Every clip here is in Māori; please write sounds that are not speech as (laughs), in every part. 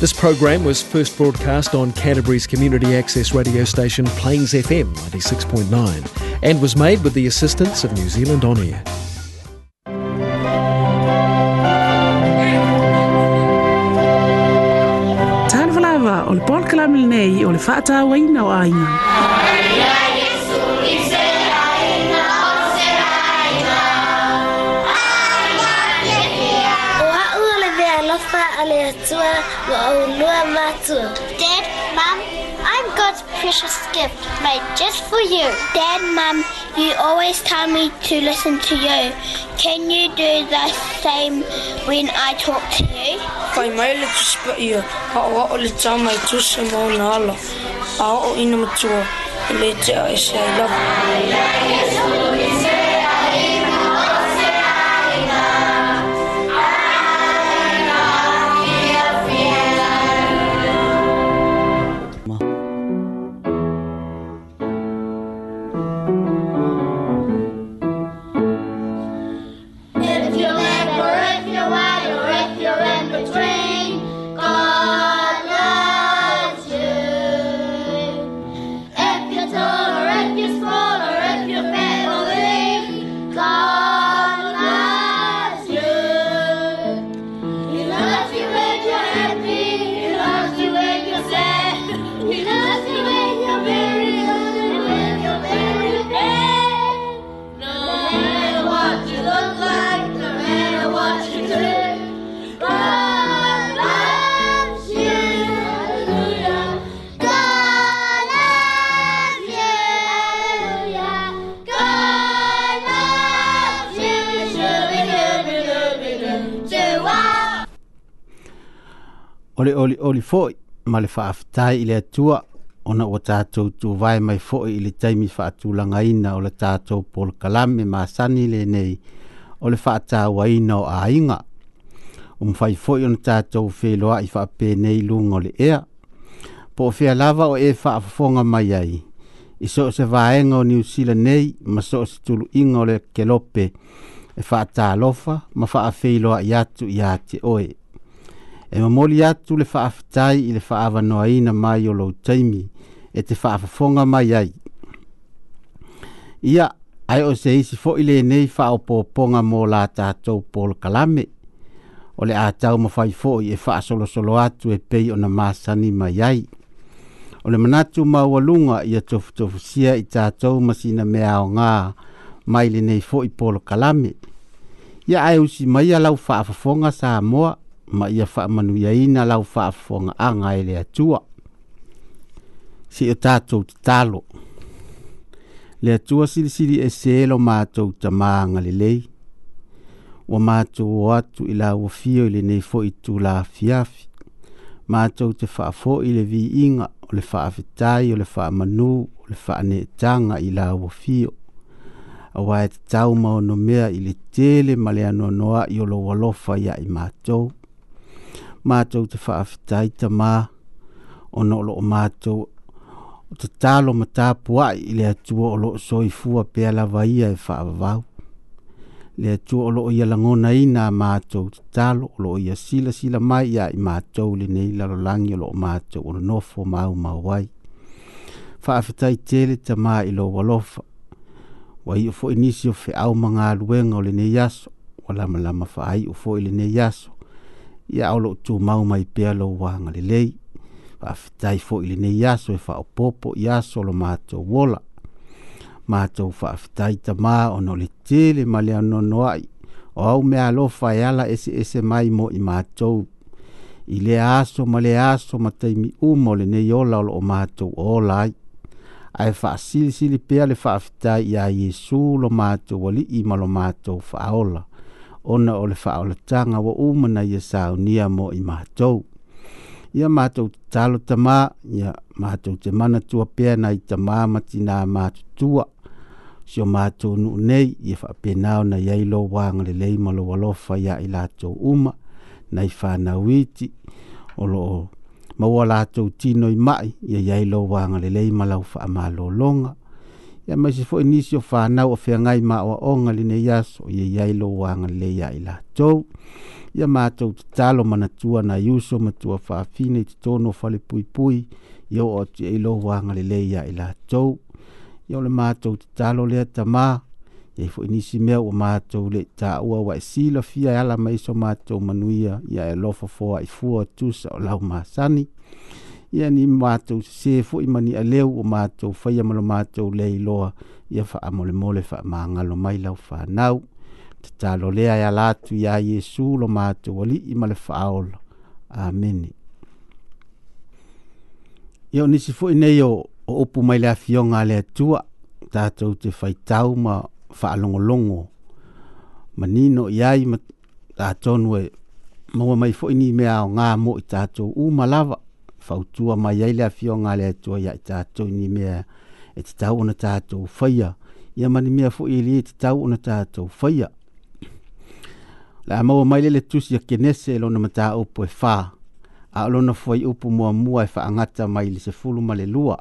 This program was first broadcast on Canterbury's community access radio station Plains FM 96.9 and was made with the assistance of New Zealand On Air. Tāna o le pōna o le fata waina o Yeshua Wa'oluamatu. Dad, Mom, I'm God's precious gift made just for you. Dad, Mom, you always tell me to listen to you. Can you do the same when I talk to you? Kai mai le tu spa ia, ka o le tā mai tu se mau na ala. A o ina matua, le te a e se I love you. o oli oli foi male le faafetai ile le atua ona ua tatou vai mai foi foʻi i le taimi faatulagaina o le tatou polokalame masani lenei o le faatauaina o aiga o mafai foʻi ona tatou feloaʻi faapenei luga o le ea po o fea lava o e faafofoga mai ai i so o se vaega o niusila nei ma so o se tuluʻiga o le kelope e lofa ma ia tu ia te oe e mamoli atu le faafetai i le faavanoaina mai o lou taimi e te faafofoga mai ai ia ae o se isi foʻi lenei faaopoopoga mo la tatou pol kalame o le a tau mafai foʻi e faasolosolo atu e pei ona masani mai ai o le manatu maualuga ia sia i tatou ma sina meaaogā mai lenei foʻi pol kalame ia ae usi maia lau faafofoga sa moa ma ia faamanuiaina lau faafoagaaga e le atua si e o tatou tatalo le atua silisili ese lo matou tamā agalelei ua matou o atu i lauafio i lenei foʻi tulafiafi matou te faafoʻi i le viiga o le faafetai o le faamanū o le faaneetaga i lauafio auā e tatau maonomea i le tele ma le anoanoaʻi o lou alofa iaʻi matou mātou te whaafitai ta mā o na olo o mātou o te tālo ma tāpua i le atua o lo soi fua pēa lawa ia e whaavau. Le atua o lo ia langona i nā mātou te tālo o lo ia sila sila mai ia i mātou le nei lalo langi o lo mātou o nofo mau mauai. Whaafitai tele ta mā i lo walofa. Wa i o fo inisio fe au mga luenga o le nei yaso. Wa lama lama fa ai o fo i le nei yaso ia o loo mau mai pea lou agalelei faafetai foʻi lenei aso e faaopoopo i aso lo matou ola matou faafetai tamā ona o le tele ma le anoanoaʻi o au mea alofa e ese eseese mai mo i matou i le aso ma le aso ma taimi uma o lenei ola o loo ola ai ae faasilisili pea le faafetai iā iesu lo matou alii ma lo matou faaola ona o le faaolataga ua uma na ia saunia mo i matou ia matou tatalo tamā ia matou te manatua pea nai tamā ma tinā matutua sio matou nuu nei ia faapena ona iai lo agalelei ma lou alofa ia i latou uma nai fanauiti o loo maua latou tino i mai ia iai lou agalelei ma lau faamālōloga ya mai se foʻi nisi o fanau o feagai ma oaoga linei aso o iaiai lou agalelei a i latou ia matou mana manatua na iuso matua faafina i totonu o falepuipui ngale oo atuiai lou agalelei a i latou ia o le tama matou tatalo lea tamā iai foʻi nisi mea ua wa le taʻua ua e la e mai so ma iso matou manuia ia e ai fo o tusa o ma sani ia ni matou sesē foʻi ma ni aleu o matou faia ma lo matou le iloa ia faamolemole faamagalo mai lau fanau tatalo lea e ala atu iā iesu lo matou alii ma le faaola amene ia o nisi foʻi nei o upu mai le afioga a le atua tatou te faitau ma faalogologo ma nino i ai ma tatonu e maua mai foʻi ni mea aogā mo i tatou u lava fautua mai ai le afioga le atua ia i tatou ni mea e tatau ona tatou faia ia mani mea foʻi i lia e tatau ona tatou faia le a maua mai le le tusi a kenese e lona mataupu e fā a o lona fuai upu muamua e faagata mai le sefulu ma le lua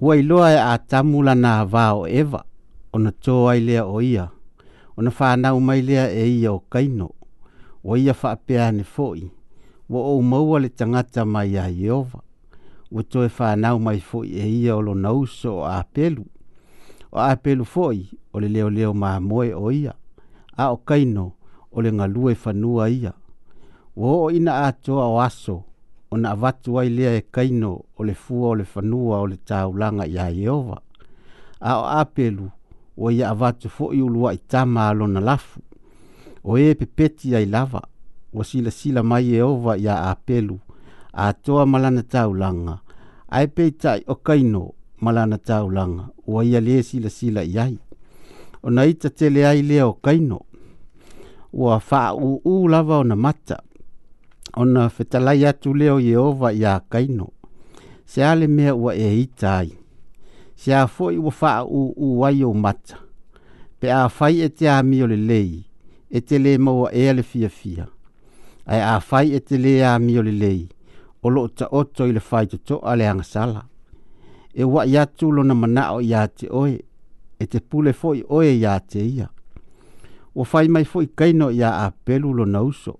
ua iloa e a tamu lana vā o eva ona tō ai lea o ia ona fānau mai lea e ia o kaino ua ia faapea ane foʻi wo o maua le tangata mai a Jehova. Wa toe whanau mai foi e ia o lo nauso o apelu. O apelu foi o le leo leo maa moe o ia. A o kaino o le ngalue whanua ia. Wa o ina atoa o aso o na avatu ai lea e kaino o le fua o le whanua o le taulanga i a Jehova. A o apelu o ia avatu foi ulua i tama alo na lafu. O e pepeti ai lava ua silasila mai e ova iā apelu atoa ma lana taulaga ae peitaʻi o kaino ma lana taulaga ua ia sila sila i ai ona ita tele ai lea o kaino ua u lava ona mata ona fetalai atu lea o ieova iā kaino se ale mea ua e ita ai seā foʻi ua u ai ou mata pe afai e te amio lei, e te lē maua ea le fiafia fia ae a fai e te lea mio le lei o loo ta oto i le fai to toa le angasala. E wa i atu lona mana o i ate oe, e te pule fo i oe i ate ia. O fai mai fo i kaino i a apelu lona uso.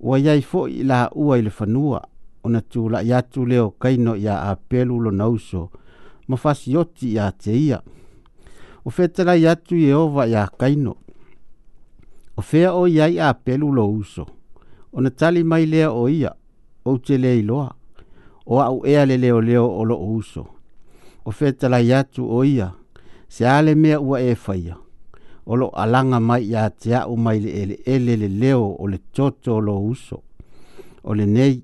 O a iai fo i la ua i le fanua, o na tu la i atu leo kaino i a apelu lona uso, ma fasi oti i ate ia. O fetala i atu i ova i a kaino. O fea o iai a apelu lo uso. O o na tali mai lea o ia o te lea iloa o au ea le leo leo o lo uso o fetala yatu o ia se ale mea ua e faya o lo alanga mai ya te au mai le ele ele le leo o le toto lo uso o le nei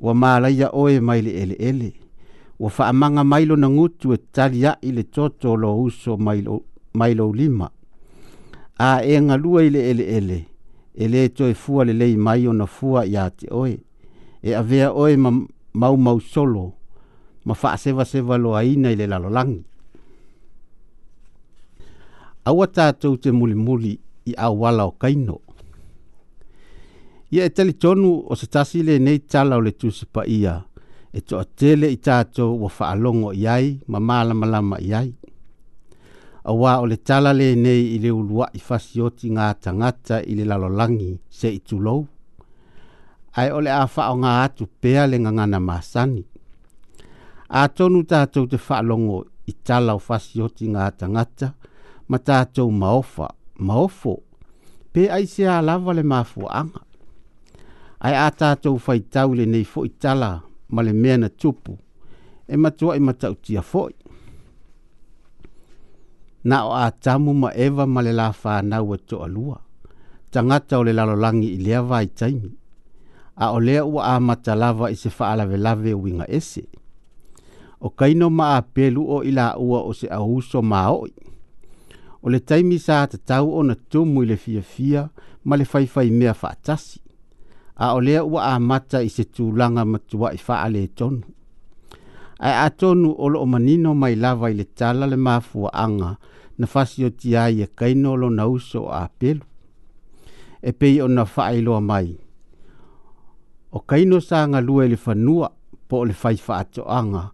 ua maala ia oe mai le ele ele ua faamanga mai lo nangutu e tali ya i le toto lo uso mai lo, lima a e ngalua i ele ele, ele e le to e fua le lei mai ona fua ia te oe e avea oe ma mau mau solo ma fa se va lo aina ile la lolang awa ta te muli muli i a wala o kaino ia e tele tonu o se tasi le nei tala o le tu pa ia e to tele i tato wa fa alongo iai ma mala malama iai awa o le tala le nei i le ulua i fasi o ti ngā tangata i le lalolangi se i tulou. Ai o le awha o ngā atu pea le ngangana māsani. A tonu tātou te longo i tala o fasi o ti ngā tangata, ma tātou maofa, maofo, pe ai se a lava le mafu anga. Ai a tātou tau le nei fo i tala ma le mea na tupu, e matua i matautia foi na o a tamu ma eva ma le la whanau e alua. Tangata o le lalolangi i lea vai taimi. A o lea ua a matalava i se whaala ve lave winga ese. O kaino ma a pelu o ila ua o se auso ma oi. O le taimi sa ta tau o na tumu i le fia fia ma le faifai mea whaatasi. A o lea ua a mata i se tūlanga matua i whaale tonu. Ai a tonu o lo manino mai lava i le tala le mafua anga na fasio ti ai e kainolo na uso a apelu. E pei o na whaailoa mai. O kaino sa nga lua le whanua po le whaifa ato anga,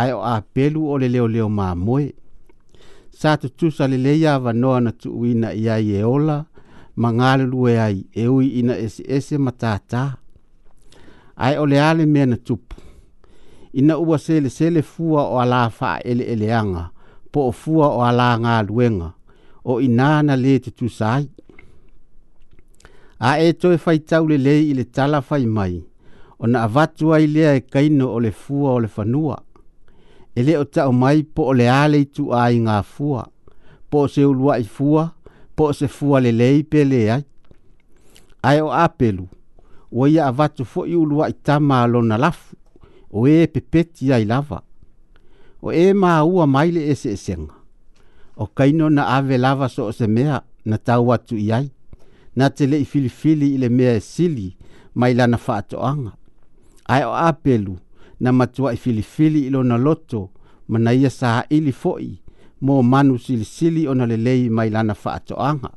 ai o apelu o le leo leo mā Sa tu tusa le leia wa noa na tu uina i e ola, ma ngale lue ai e ui ina ese ese ma Ai o le ale mea na tupu. Ina ua sele sele fua o ala ele ele anga, po o fua o ala ngā luenga o inana le te tūsai. A e toi fai tau le le i le tala fai mai o na avatu ai lea e kaino o le fua o le fanua. E le o tau mai po o le ale i tu ai ngā fua, po o se ulua i fua, po o se fua le le i pe le ai. Ai o apelu, o ia avatu fo i ulua i tama alona lafu, o e pepeti ai lava o e maua mai le ese esenga. O kaino na ave lava so o se mea na tau atu iai, na te le i filifili i le mea e sili mai lana whaatoanga. Ai o apelu na matua i filifili ilo na loto ma na ia sa ili foi mo manu sili sili o na le lei mai lana whaatoanga.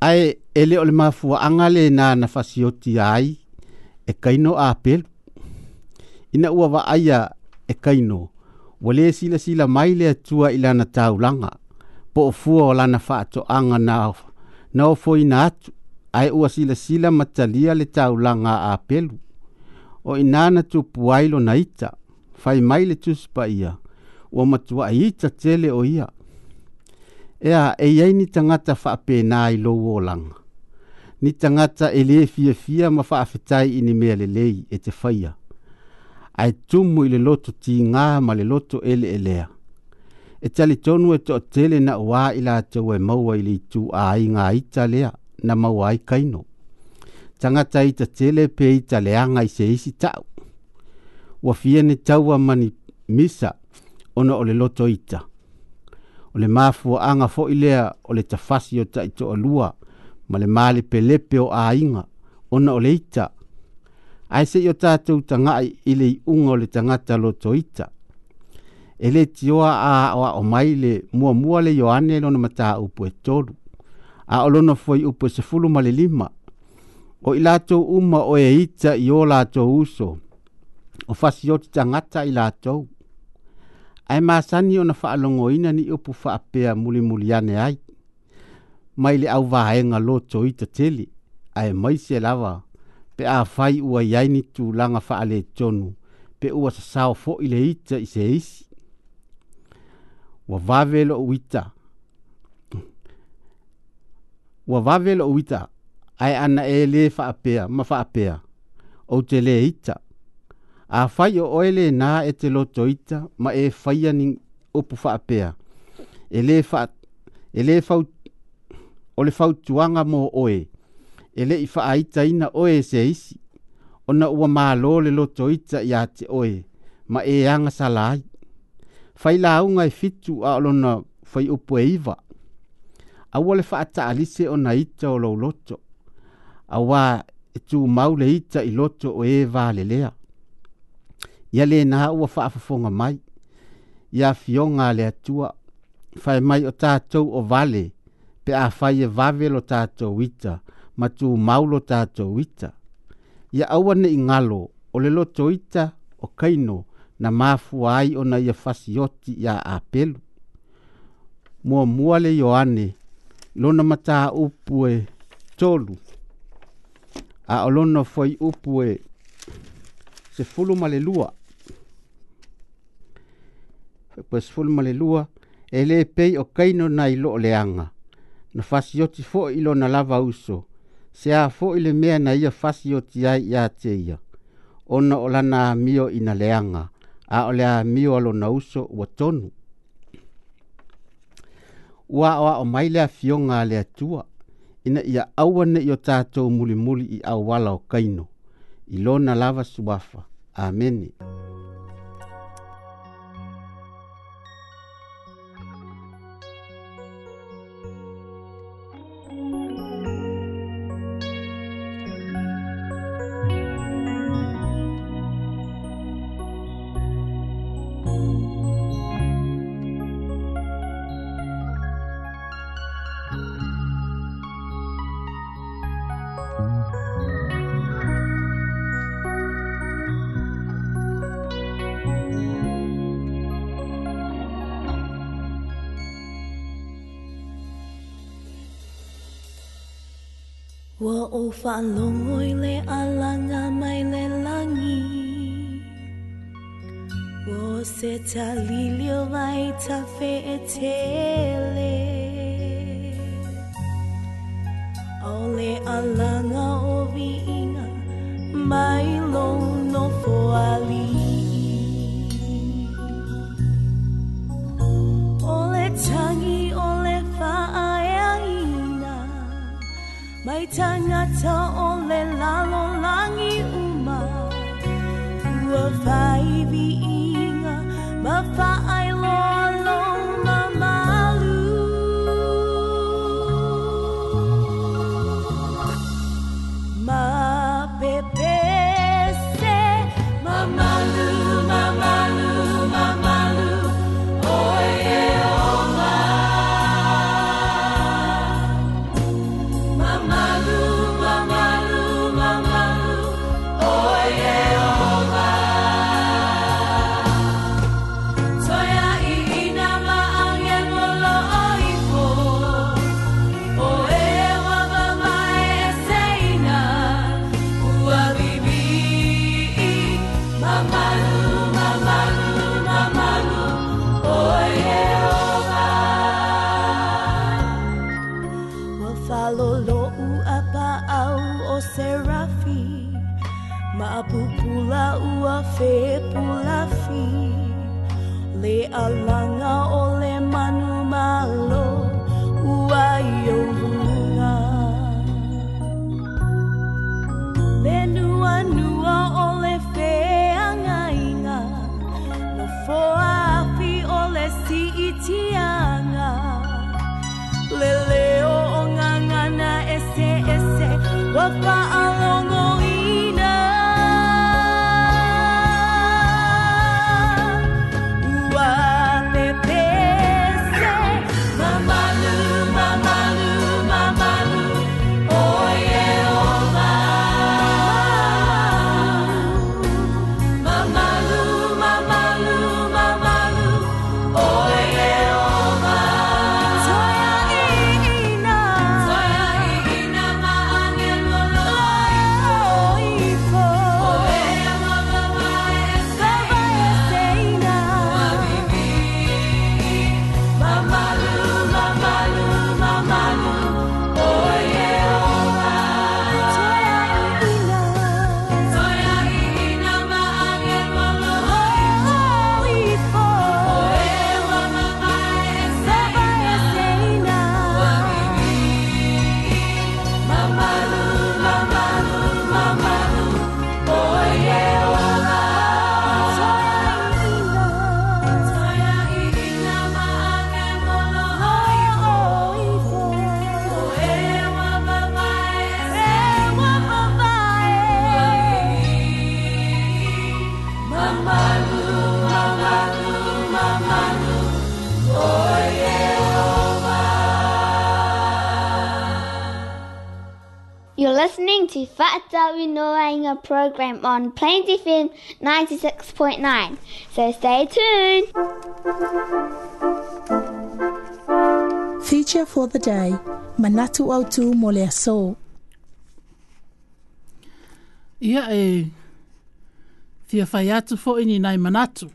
Ai ele o le mafua angale na na fasioti ai e kaino apelu ina ua vaaia e kaino ua sila silasila mai le atua i po o fua o lana faatoʻaga na ofoina atu ae ua sila sila talia le taulanga a apelu o inana na tupu ai lona ita fai mai le tusipa ia ua matuaʻi ita tele o ia ea e iai ni tagata faapenā i lou olaga ni tagata e lē fiafia ma ni mea lelei e te faia ae tumu i le loto nga ma le loto eleelea e talitonu e toʻatele e na uā i latou e maua i le itūāiga ita lea na maua ai kaino tagata ita tele pe italeaga i se isi taʻu ua fia ne taua mani misa ona ole le loto ita mafu le mafuaaga foʻi lea o le tafasi o alua ma le malepelepe o āiga ona ole le ita ai seʻi o tatou tagaʻi i le iʻuga o le tagata lotoita e tioa a aʻoaʻo mai le muamua le ioane e lona mata e tolu a olono foi upu e sefulu ma le lima o i latou uma o e ita i ō latou uso o fasioti tagata i latou ae masani ona faalogoina nii upu muli muli ane ai au mai lo auvaega lotoita ai mai se lava pe a fai ua yaini langa fa ale faaletonu pe ua sasao foʻi le ita i se isi ua vave loʻu ita ua vave loʻu ita ae ana e fa apea ma apea o te lē ita afai o oe na e te loto ita ma e faia ni opu fa apea ele fa, ele fa o le fautuaga mo oe ele le i faaita ina oe se isi. Ona ua mālō le loto ita i te oe, ma e anga salai. Fai la au ngai e fitu a olona fai upo eiva. iwa. Awa le faata alise ona ita o lau loto. Awa e tū mau le ita i loto o e vālelea. Ia le na ua faafafonga mai. Ia fionga le atua. Fai mai o tātou o vale. Pe a fai e vavelo tātou ita. Ia ma tumau lo tatou ita ia aua neʻi galo o le loto ita o kaino na mafua ai ona ia fasioti iā apelu muamua le ioane lona mataupu e tolu a o lona foi upu e sefulu ma le lua faipua sefulu ma le lua e lē pei o kaino na i loo leaga na fasioti foʻi i lona lava uso se a foʻi le mea na ia fasi o tiai iā te ia ona o lana amio ina leaga a o le amio a lona uso ua tonu ua aʻoaʻo mai le afioga a le atua ina ia aua neʻi o tatou mulimuli i auala o kaino i lona lava suafa amene Aloy le alanga mai le langi Wo se ta lilio vai ta fe etela program on Plains FM 96.9. So stay tuned. Feature for the day Manatu Autu Moleaso. Ia e fia fai atu fo ini nai manatu.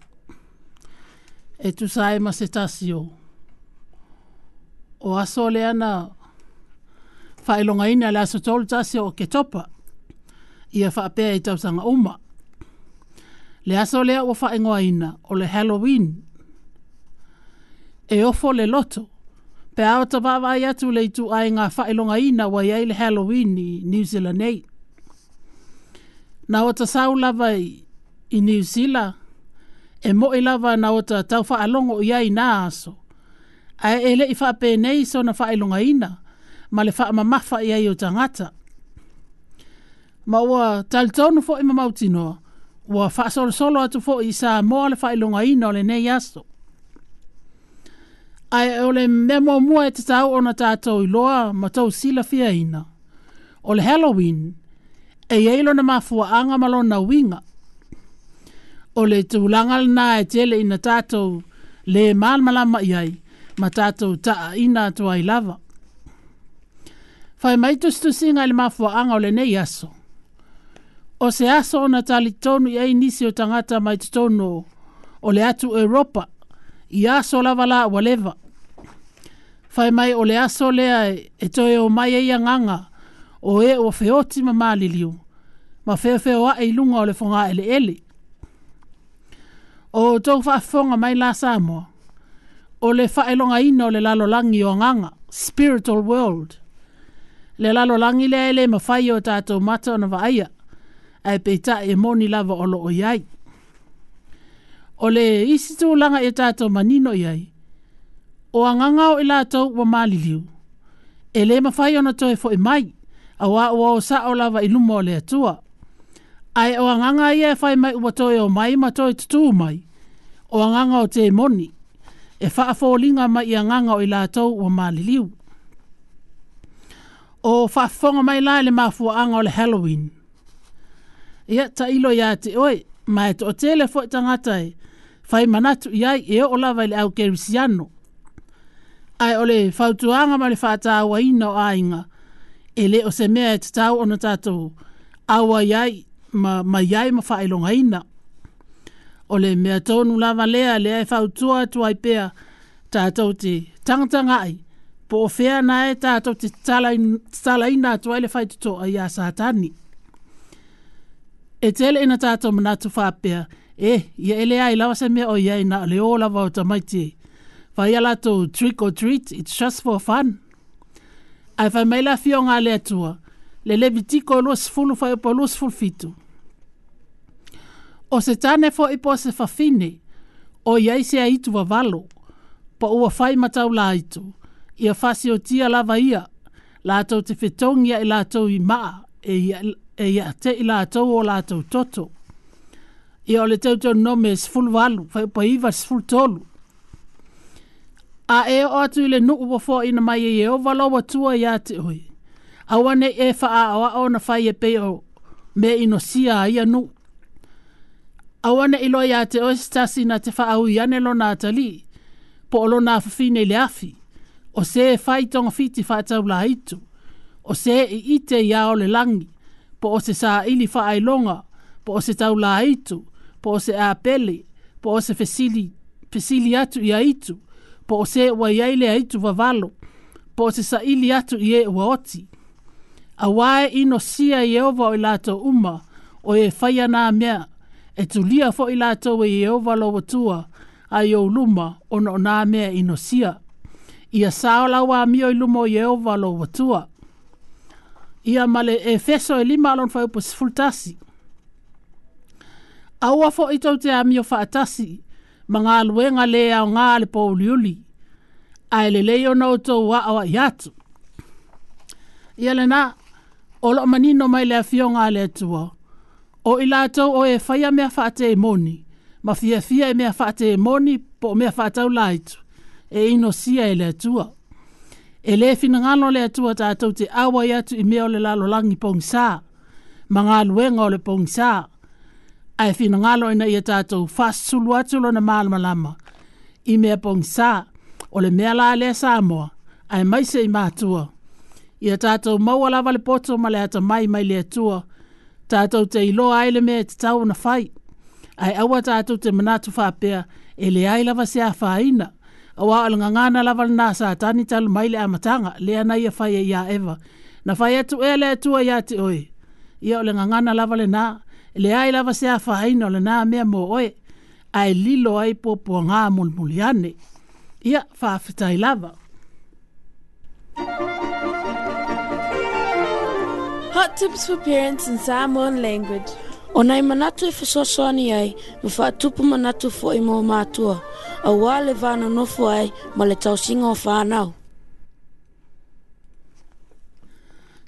E tu sae ma se tasio. O aso le ana fai longa ina le aso tolu tasio o ke topa. ia whaapea i tausanga oma. Le aso lea ua wha ingoa ina o le Halloween. E ofo le loto. Pe ao ta wawa i atu le itu ai ngā wha ilonga ina wa iai le Halloween i New Zealand nei. Na o ta sau lava i, New Zealand e mo i lava na o ta tau wha alongo i nā aso. Ae ele i wha pe nei so na wha ilonga ina ma le wha mamafa i iai o tangata. ngata ma ua talitonu fo'i ma mautino ua fa'asolosolo atu fo'i sa mo le fa'ailoga ina o lenei aso ae o le mea muamua e tatau ona tatou iloa ma tou sila fiaina o le halloween e iai lona mafuaaga ma lona uiga o le tulaga lanā e tele ina tatou le malamalama i ai ma tatou ta'aina atu ai lava fae mai tusitusiga i le mafuaaga o lenei aso o se aso ona tali tonu i ai o tangata mai tono o le atu Europa i aso lava la waleva. Fai mai o le aso lea e toe o mai e ia nganga o e o feoti ma maliliu ma feo feo a e ilunga o le fonga ele ele. O tau whaafonga mai la Samoa o le whaelonga ina o le lalo langi o nganga, spiritual world. Le lalo langi lea ele ma whai o tātou mata o na vaaia ai pe e moni lava olo o yai. O le isi tu langa e tato manino yai. O anganga o ila tau wa mali liu. E le mawhai ona to e fo e mai. A wa ua o sa o lava ilumo o le atua. Ai o anganga ia e fai mai ua toi o mai ma toi tutu mai. O anganga o te moni. E faa fo mai i anganga o ila tau wa mali liu. O faa fonga mai la le mafua anga o le Halloween ia ta ilo ya te oi ma e to tele fo tangata e fai manatu ia e o lava le au kerisiano ai ole fautuanga ma le fata wa ina o ainga e le o se mea e tatau ona tato awa iai ma, ma iai ma whaelonga ina. Ole, le mea tonu lava lea le ai e fautua tu ai pea tatou te tangatanga ai po o fea nae tatou te tala ina tu ai le fai tuto ai a satani. E tele ina tato manatu whapea. E, ia ele ai lawasa mea o iai na leo lava o tamaiti. Whai ala tō trick or treat, it's just for fun. Ai whai maila fio ngā lea tua. Le levi tiko lua sifulu whai upo lua sifulu fitu. O se tane fo ipo se fafine, o iai se a itu wa valo, pa ua whai matau la itu. Ia fasi o tia lava ia, la tau te fetongia e la tau i maa, e ia e ia te ila lātou o lātou toto. Ia ole le tau tau nome e sifulu walu, fai upa iwa sifulu tolu. A e o atu i le nuku wafo i na mai e e o walo wa tua i ate e hoi. A wane e faa a wa o na fai e peo me ino sia a ia nuku. A wane i loi ate o stasi na te faa ui ane lona atali, po o lona afafine le afi. O se e fai tonga fiti fai tau la hitu. O se e ite ia o langi po o se sa ili faa longa, po o se tau la itu, po o se apeli, po o se fesili, fesili atu ia itu, po o se wa iaile a itu vavalo, po o se sa ili atu ie ua oti. A wae ino sia Yehova o ilato uma, o e faya na mea, e tulia fo ilato we Yehova lo watua, a yo luma ono na mea ino sia. Ia saola wa mio ilumo Yehova lo watua ia male e feso e lima alon fai upos fultasi. Aua fo i tau te amio fa atasi, ma ngā luenga le au ngā le po uliuli, a ele leo nau tau wa awa i atu. Ia le nā, o lo manino mai le afio ngā le atua, o ila tau o e faya mea fa ate e moni, ma fia fia e mea fa ate e moni po mea fa atau e ino sia e atua e le fina finangalo le atua tātou te awa iatu i mea o le lalo langi pongisā, ma ngā luenga o le pongisā. Ai finangalo ina ia tātou fast sulu atu lo na maalama lama, i mea pongisā, o le mea la lea sāmoa, ai maise i mātua. Ia tātou maua lava le poto ma le ata mai mai le atua, tātou te ilo aile mea te tau na fai, ai awa tātou te manatu fapea. e le aila wa se a whaina. awa al ngangana lava lana sa tani tal maile amatanga le ana ia fai ia eva na fai atu e le atua ia te oe ia o le ngangana lava le na le ai lava se fai o le na mea mo oe ae lilo ai popo ngā mulmuli ane ia faafetai lava Hot tips for parents in Samoan language. O nei manatu e whasosoani ai, ma whaatupu manatu fo i mō mātua, a wā le vāna nofu ai, ma le tau singa o whānau.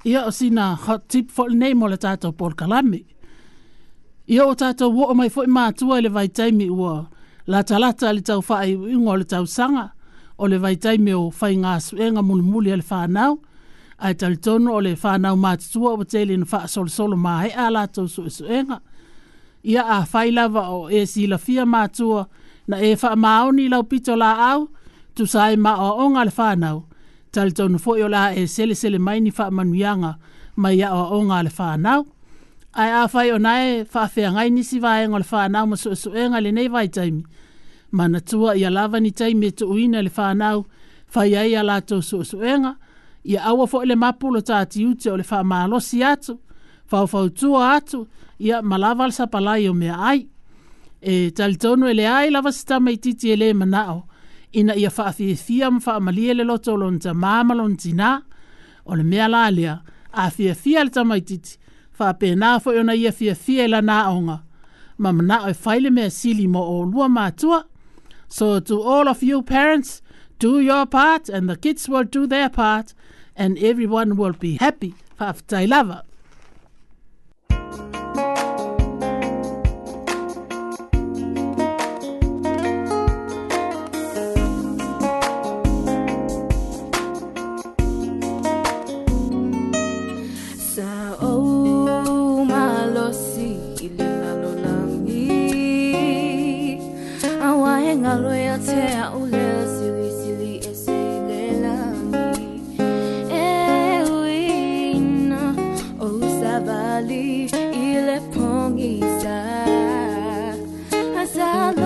Ia o sina hot tip fo le nei mo le tātou por kalami. Ia o tātou wō o mai fo i mātua i le vai taimi ua, la talata le tau whae i ingo le tau sanga, o le vai taimi o whai ngā suenga munumuli le whānau, ai tal tonu ole fa na ma tsua o tele fa sol sol ma e ala to su su enga ia a faila va o e si la fia ma tsua na e fa ma o ni la pito au tu sai ma o onga le fa na tal tonu fo yo la e sele sele mai ni fa manuyanga ma ia o onga le fa na ai a fa o nai fa fe ngai ni si va e ngol fa na su su enga le nei vai taimi mana tsua ia lava ni taimi e tu uina le fa na fa ia ia la su e su enga ia aua foʻi le mapulu tatiute o le faamalosi atu faufautua atu ia ma lava le sapalai o mea ai e talitonu e leā i lava se tama i titi e lē manaʻo ina ia faafiafia ma faamalie le loto o lona tamā ma lona tinā o le mea la lea afiafia le tamaitiiti faapenā foʻi ona ia fiafia i lana aʻoga ma manaʻo e fai le mea sili mo o lua matua so to all of you parents do your part and the kids will do their part and everyone will be happy after I Alish ile pongisa Azala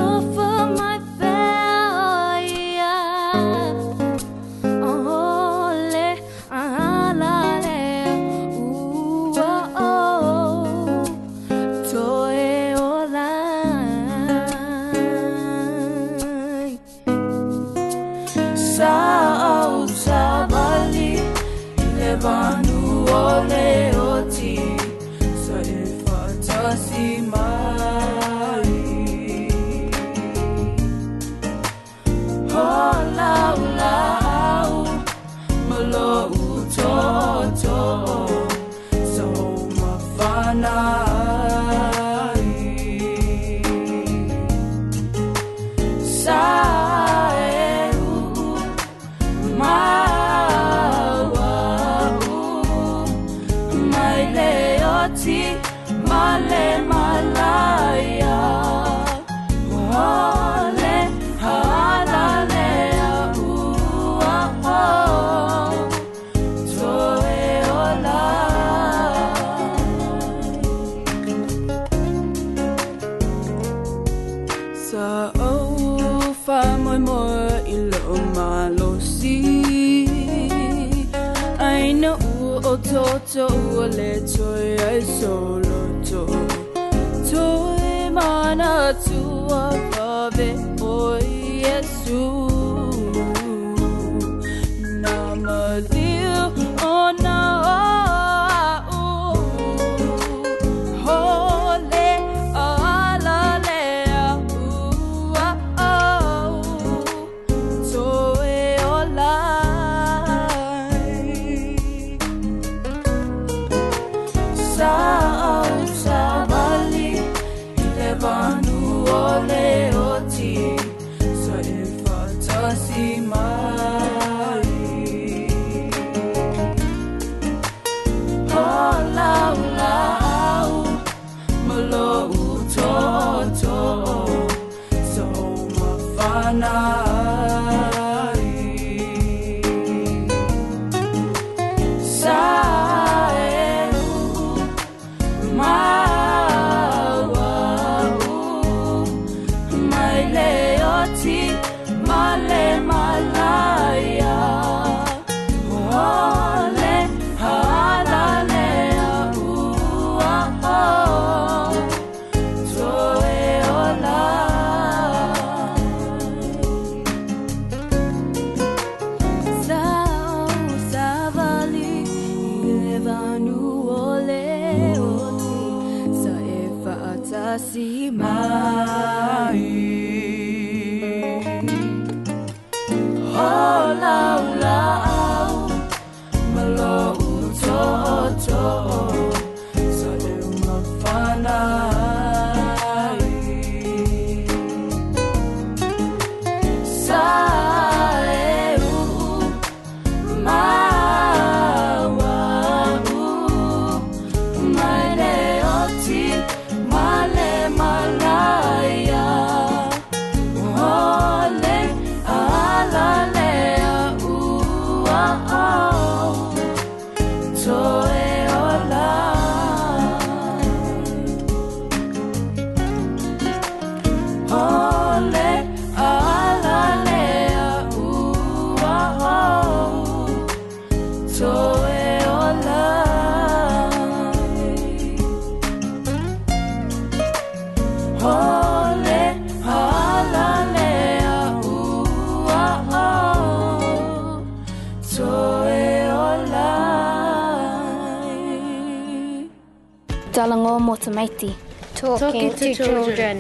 talking, talking to, to children.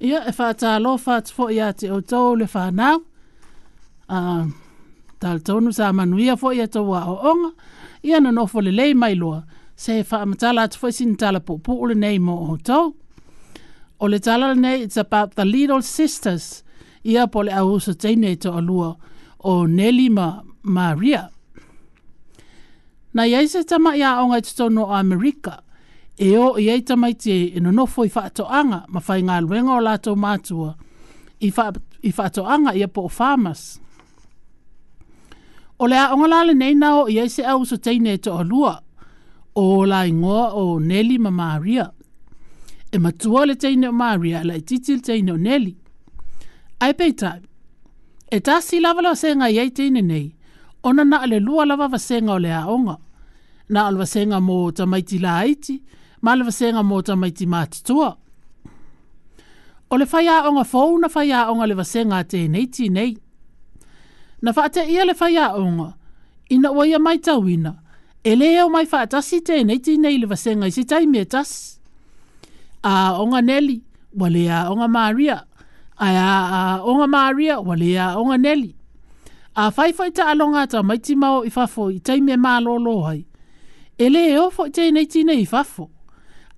Ia e whaatalofa atu fo ia te o le whanau. Uh, Tal tonu sa manuia fo ia tau a o onga. Ia na nofo le lei mai loa. Se whaamatala atu fo sin tala pupu ule nei mo o O le tala nei, it's about the little sisters. Ia po le au sa teine to alua o Nelly ma Maria. Na iai se tama ia o ngai tutono o Amerika. E o iai tama i te enonofo i whaato anga ma whai ngā luenga o lātou mātua i whaato anga i po o whamas. O lea o ngalale nei nao iai se au so teine e to o lua o la ingoa o Nelly ma Maria. E matua le teine o Maria e la i titil teine o Nelly. Ai pei tai. E tasi lavala o senga iai teine nei. Ona na ale lua lava va senga o lea o ngalale na alwasenga mo tamaiti la haiti, ma alwasenga mo tamaiti matitua. O le faya onga fau na faya onga le wasenga te neiti nei. Na fata ia le faya onga, ina waya mai tawina, ele eo mai si te neiti nei le wasenga isi taimi e tas. A onga neli, wale a onga maria, a, a, onga maria, wale a onga neli. A faifaita alonga ta maiti mao ifafo i taimi maa lolo hai e le e ofo i tēnei tīnei i fafo.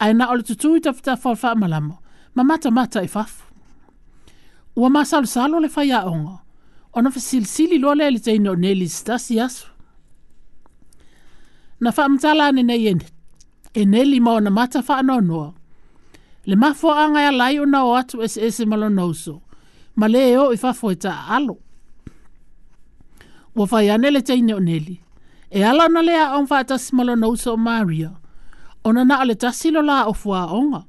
Ai na ole tutu i tafita fawfa malamo, ma mata mata i fafo. Ua ma salu salu le faya onga, ona fa sil sili lo le le tēnei o neli stasi asu. Na fa mtala ane nei ene, e, e neli ma ona mata fa anonoa. Le mafo anga ya layo na o atu ese ese malo nouso, ma le e o i fafo i ta alo. Ua faya nele tēnei o neli, e ala na lea aʻo faatasi ma lona uso maria ona naʻo le tasi lo la ʻofuaʻoga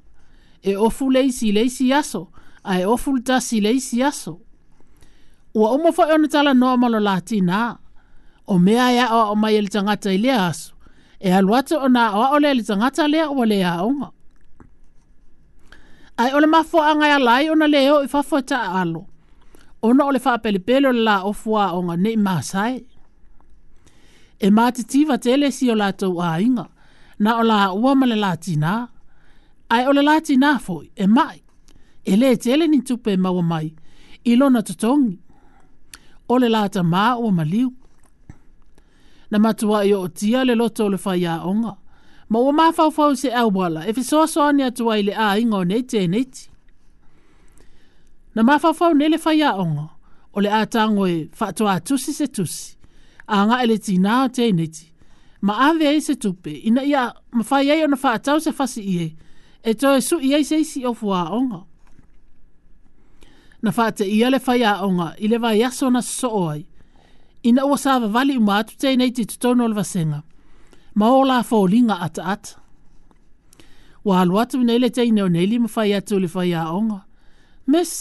e ofu leisi leisi i le aso a e ofu le tasi i le isi aso ua uma foʻi ona talanoa ma lo latinā o mea e aʻo aʻo mai e le tagata i lea aso e alu atu ona aʻoaʻo lea le tagata lea ua le aʻoga ae o le mafoaʻaga e ala ona leo oo i alo. ona ole le faapelepele o le la ofuaʻoga neʻi masae e mātitiva te ele si o lātou a inga, na o la ua male lātina. Ai o le lātina foi, e mai, e le te ni tupe maua mai, ilona tutongi. O le lāta mā ua maliu. Na matua i o tia le loto le fai a onga. Ma ua mā fau se au wala, e fisoa soa ni atua i le a inga o neite e neiti. Na mā fau fau ne le fai a onga, o le a tango e fatua tusi se tusi a nga ele tina o te neti. Ma ave e tupe, ina ia mawhai ei ona whaatau se fasi ie, e toi su ie se isi o fua onga. Na wha te ia le whai a onga, i le vai aso na so oai. Ina o sa wavali uma atu te neti tutono le vasenga. Ma o la fo linga ata ata. Wa alu atu mina ele te ineo neili mawhai atu le whai a onga. mes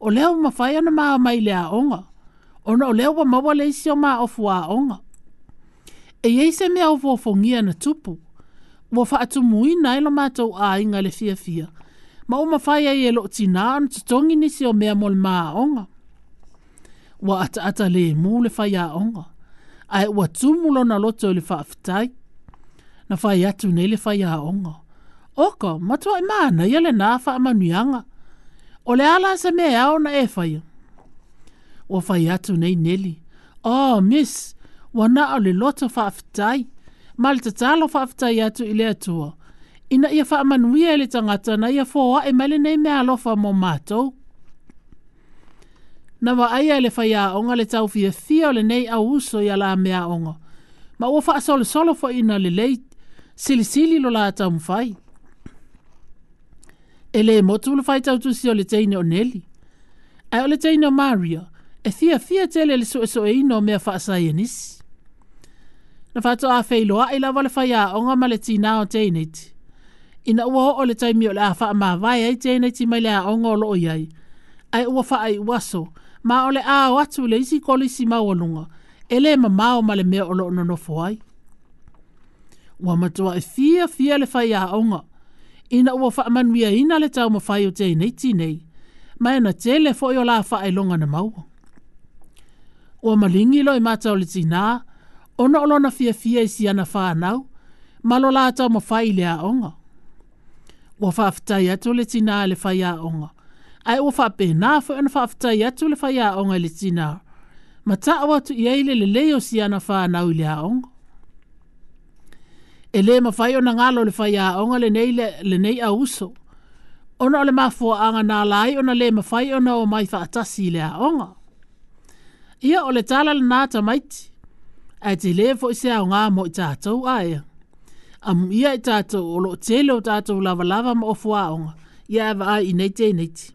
o leo mawhai ana maa mai le onga ona o leo wa mawa le isi o maa ofu a onga. E yei se mea ufo ofongia na tupu, wa faatu mui na ilo mātou a inga le fia fia, ma uma faya ye lo tina anu tutongi nisi o mea mol maa onga. Wa ata ata le mu le faya onga, ae wa tumu lo na loto le faafitai, na faya atu ne le faya onga. Oko, matua imana e yele na faa manuyanga, ole ala se mea ona e faya ua fai atu nei neli. Oh, miss, wana na o le loto whaafitai. Ma le tatalo whaafitai atu i atua. Ina ia whaamanuia e le tangata na ia fōa e mele nei mea alofa mō mātou. Na wa aia le fai a onga le tau fia fia le nei a uso i ala mea onga. Ma ua faa solo solo fo ina le lei, sili sili lo la atam fai. E le motu le fai tau tusi o le teine o Nelly. Ai o le teine o Maria. Maria e fia fia tele le su eso e ino mea faa sa yenis. Na fato a fei loa e lawa le fai a onga ma le tina o teineti. Ina wo o le taimi o le a ma vai ai teineti mai le a onga o lo iai. Ai wo fa ai waso, ma o le a watu le isi kolisi mawalunga, e ele ma mao ma le mea o lo nono fuai. Ua matua e fia fia le fai a onga, ina ua faa manuia ina le tau ma fai o teineti nei, mai na tele fo i o la faa i longa na mau ua malingi lo i mata le tina, ona o lona fia fia i si ana whanau, ma lo lata o mawhai le a onga. Ua whaftai atu le tina le whai a onga. Ai ua whape na fo ana whaftai atu le whai a onga le tina. Ma ta o atu i eile le leo si ana whanau le a onga. E le mawhai o na ngalo le whai a onga le nei, le, le nei a uso. Ona o le mafua anga nā lai, ona le mawhai ona o mai whaatasi le a onga. onga ia o le tala le nā tamaiti. A te le fo i se au ngā mo i tātou aia. Am ia i tātou o lo te leo tātou lava lava ma ofu aonga. Ia ava e ai i neite i neite.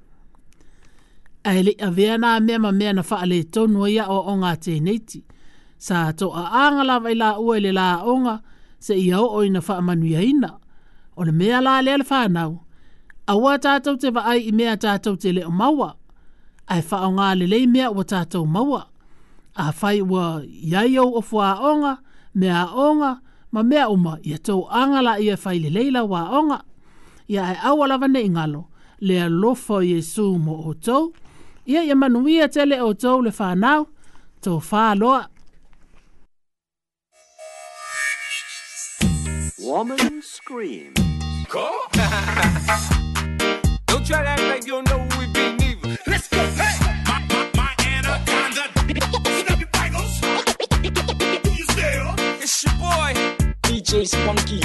A hele a vea nā mea ma mea na faa le tonu ia o onga te neite. Sa to a anga lava i la ua le la onga se ia o i na faa manu ina. O le mea la le le whanau. A ua tātou te va ai i mea tātou te leo mawa. Ai faa o ngā le lei mea ua tātou mawa a fai wa yai au ofu a onga, me a onga, ma mea uma, ia tau angala ia fai le leila wa onga. a e awalawa ne ingalo, le alofo Yesu mo o tau, ia ia manuia tele o tau le whanau, tau wha loa. Woman screams. Cool. (laughs) Don't try to act like you know we've been evil. Let's go. Hey! esse pano aqui.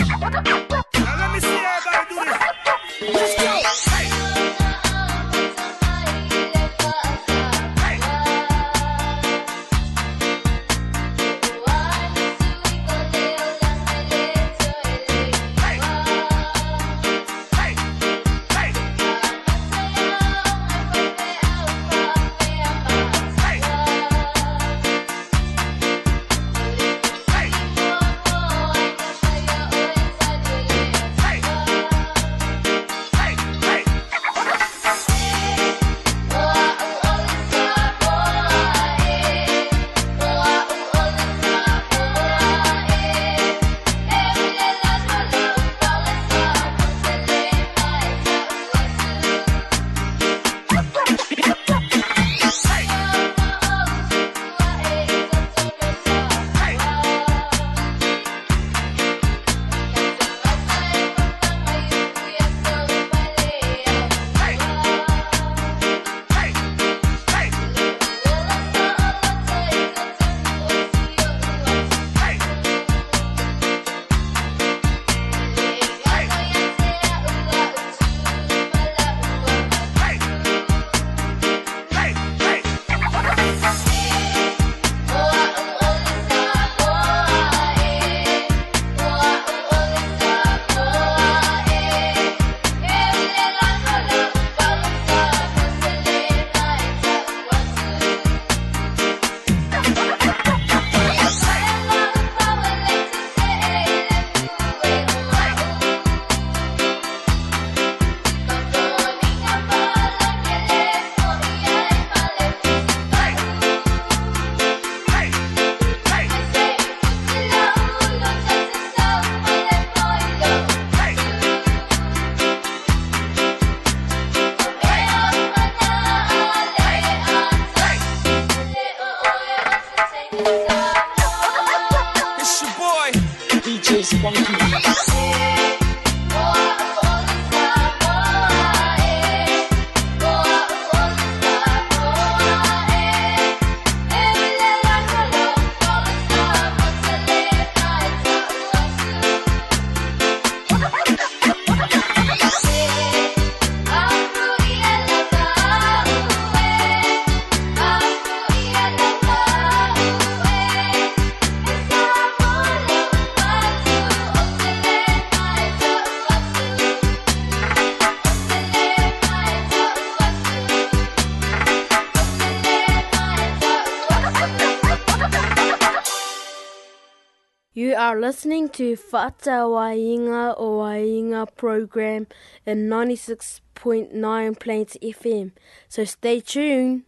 are listening to Fata Wainga o Wainga program in 96.9 Plains FM. So stay tuned.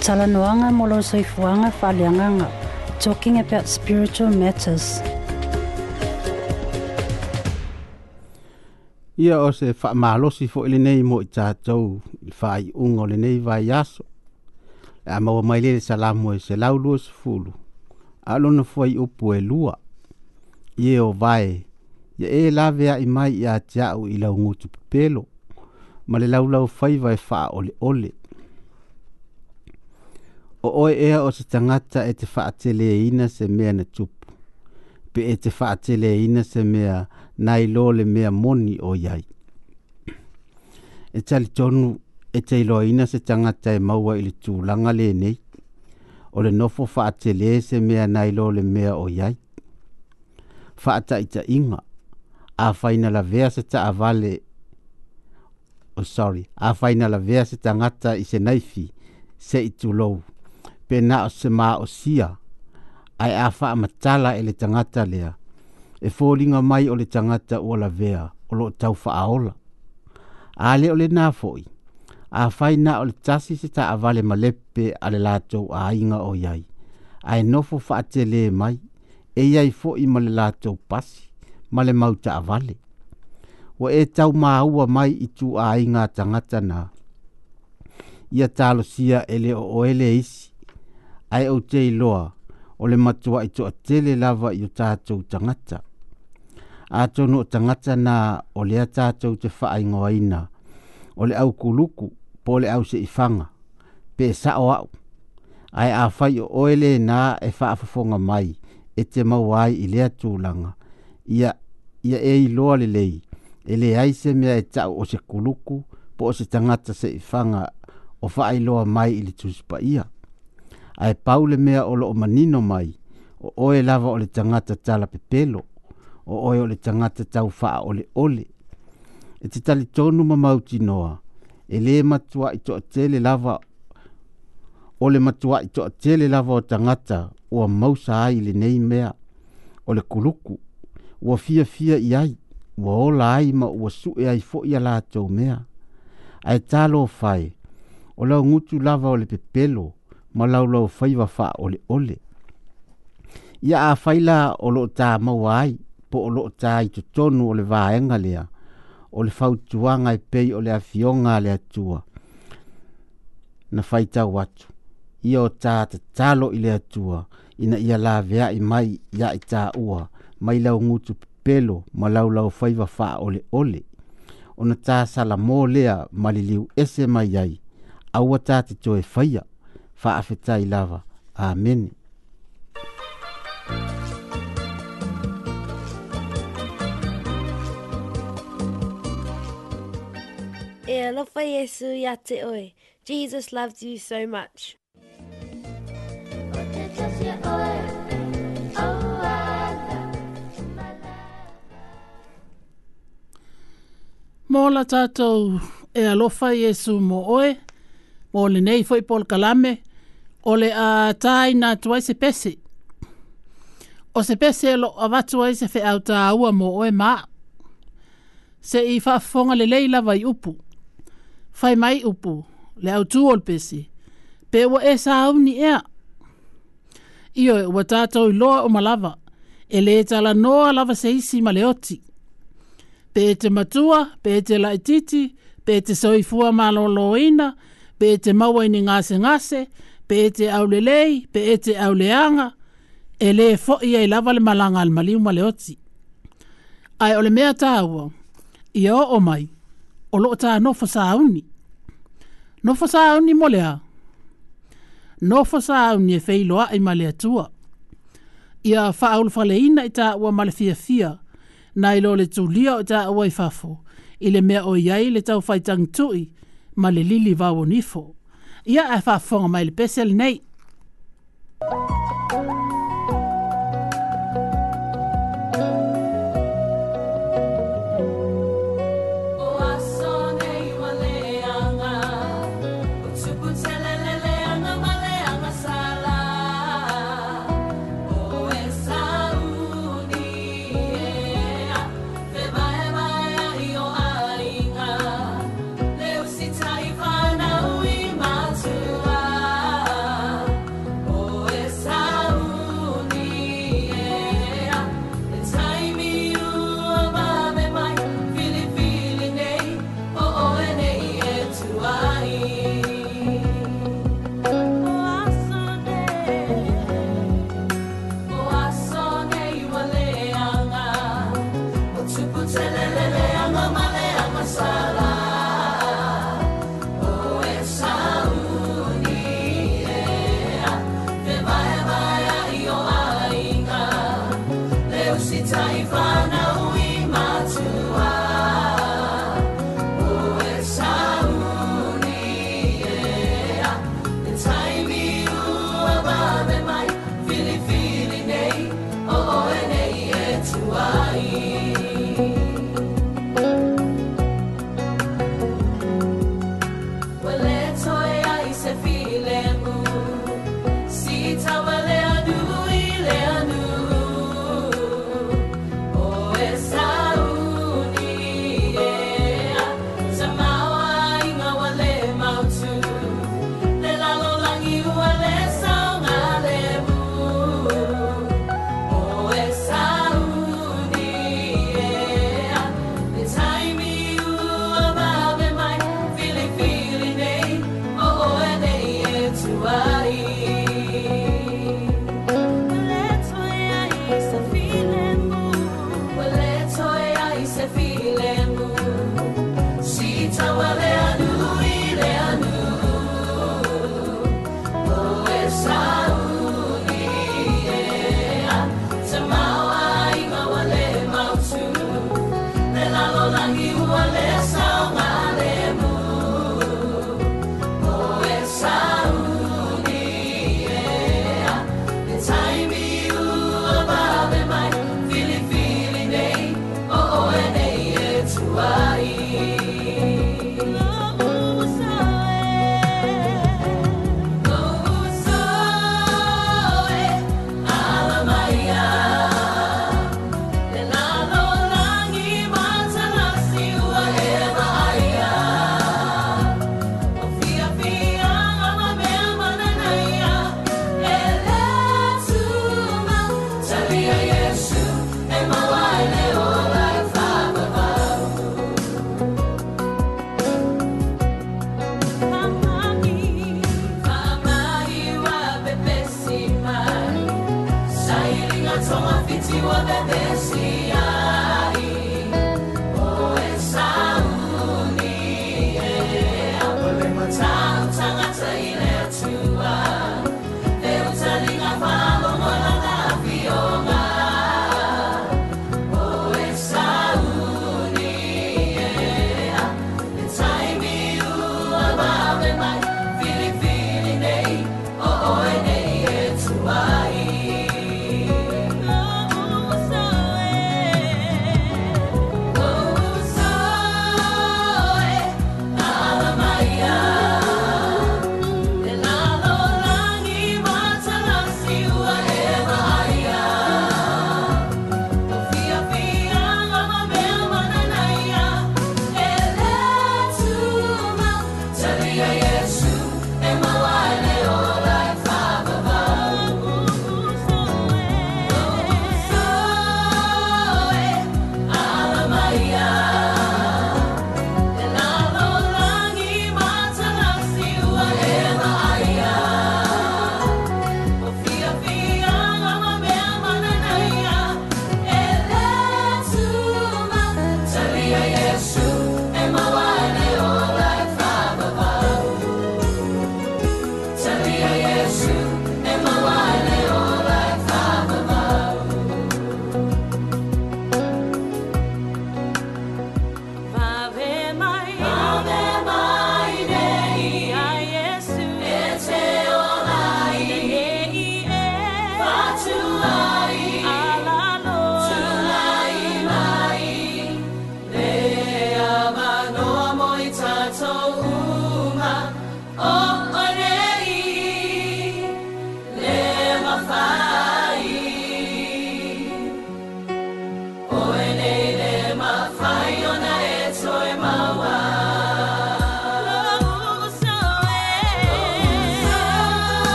Tala noanga molo soifuanga falianganga, talking about spiritual matters. Ia o se whaamalosi fo ili nei mo i tātou i whai ungo le nei vai aso. Ia maua mai lele salamu e se laulua se fulu. Ia alona foi o pue lua ye o vai ye e la i mai ia tia u i la ngutu pelo ma le lau lau fai vai fa ole ole o oe e o se tangata e te fa atele e ina se mea na tupu pe e te fa atele e ina se mea nai lo le mea moni o yai e tali tonu e te ina se tangata e maua ili le tūlanga le nei o le nofo faatele se mea nai lo le mea o iai inga, a faina lavea se taavale o oh, sorry, a faina lavea se tagata i se naifi se itulou pe na o se maosia ae a faamatala e le tagata lea e foliga mai o le tagata ua vea, o tau faa ola. Ale o lenā foʻi a faina o le tasi se ta avale malepe a le lātou a inga o yai. A e nofo faate le mai, e iai fo i ma le lātou pasi, ma le mauta avale. Wa e tau maa mai i tu a inga tangata na. Ia talo sia ele o ele isi, ai au te iloa, o le matua i toa tele lava i o tātou tangata. A tono tangata na o le a tātou te faa ingoa ina, Ole au kuluku pole au se ifanga pe sa o au ai a fai o oele na e fa afafonga mai e te mawai i lea tūlanga ia, ia e i loa le lei e le ai se mea e tau o se kuluku po o se tangata se ifanga o fa ai loa mai i le tūsipa ia ai paule mea o loo manino mai o oe lava o le tangata tala pepelo o oe o le tangata tau faa ole ole e te tali tonu mamauti noa e le matua i to atele lava o le matua i to atele lava o tangata ua mausa ai le nei mea o kuluku ua fia fia i ai ua ola ai ma ua su e ai fo i a lātou mea ai e tālo fai o ngutu lava ole pepelo ma lau lau fai wa fa ole ole ia a faila o lo ta mau ai po o lo ta i to tonu ole le vaenga o le fautuaga e pei o le afioga a le atua na faitau atu ia o tatatalo i le atua ina ia laveaʻi mai ia i taʻua mai laugutu pepelo ma laulau faiva faaʻoleʻole ona tasalamō lea ma li liu ese mai ai aua tatetoe faia faafetai lava Amen. Thank alofa Yesu ya te oe. Jesus loves you so much. Mola tato e alofa Yesu mo oe. Mo le nei foi pol kalame. O le a tai na tuai se pesi. O se pesi e lo avatua se fe au tā ua mo oe maa. Se i fa fonga le leila vai upu fai mai upu, le au tu ol pesi. Pe wa e sa au ni ea. Io e wa tātou i loa o malava, e le tala noa lava seisi ma le oti. Pe e te matua, pe e te laititi, pe e te soifua ma loloina, pe te maua ini ngase ngase, pe te aulelei, pe te auleanga, e le fo ia i lava le malanga al maliu ma le oti. Ai ole mea tāua, ia o mai o loo tā nofa sa auni. Nofa sa auni mole a. Nofa sa auni e feilo a i male atua. Ia wha aul fale ina i tā ua male fia fia, na i lole tū lia o tā ua i fafo, i le mea o iai le tau fai tang tui, male lili vau o nifo. Ia a e wha fonga mai le pesel nei. Thank you.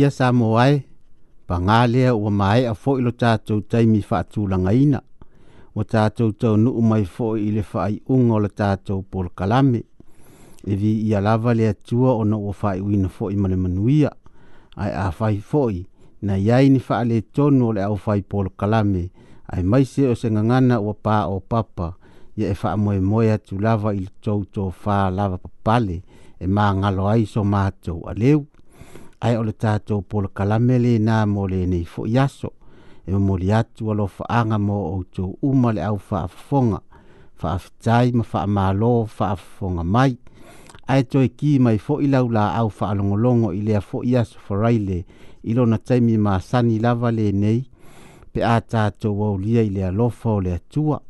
ia sa mo ai pa ngā lea ua mai a fo ilo tātou taimi whaatū langa ina. Wa tātou tau nu mai fo i le whaai unga o le pol kalame. E vi ia lava le tua o na ua whaai uina fo i male manuia. Ai a whai fo i na iai ni wha le tonu o le au whai pol kalame. Ai mai se o se ngangana ua pā o papa. Ia e wha moe moe atu lava il le tau tō lava papale. E ma ngalo aiso mātou a leu ai e o le tatou po le kalame lenā mo lenei foʻi aso e momoli atu alofaaga mo outou uma le au faafofoga faafetai ma faamālō fonga mai ae toe kī mai foʻi lau laau faalogologo i fo foʻi aso faraile i lona taimi sani lava le nei pe a tatou aulia i le alofa e o le tua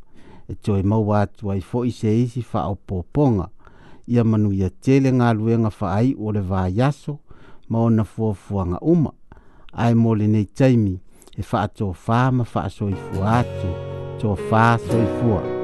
e toe maua atu ai foʻi se isi faaopoopoga ia manuia tele galuega faaiʻu o le vaiaso ma ona fuafuaga uma ai mo nei taimi e fa fa ma fa so i faasoifua atu tofā soifua so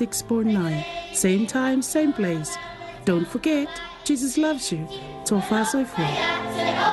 649. Same time, same place. Don't forget, Jesus loves you. Tofa Soifo.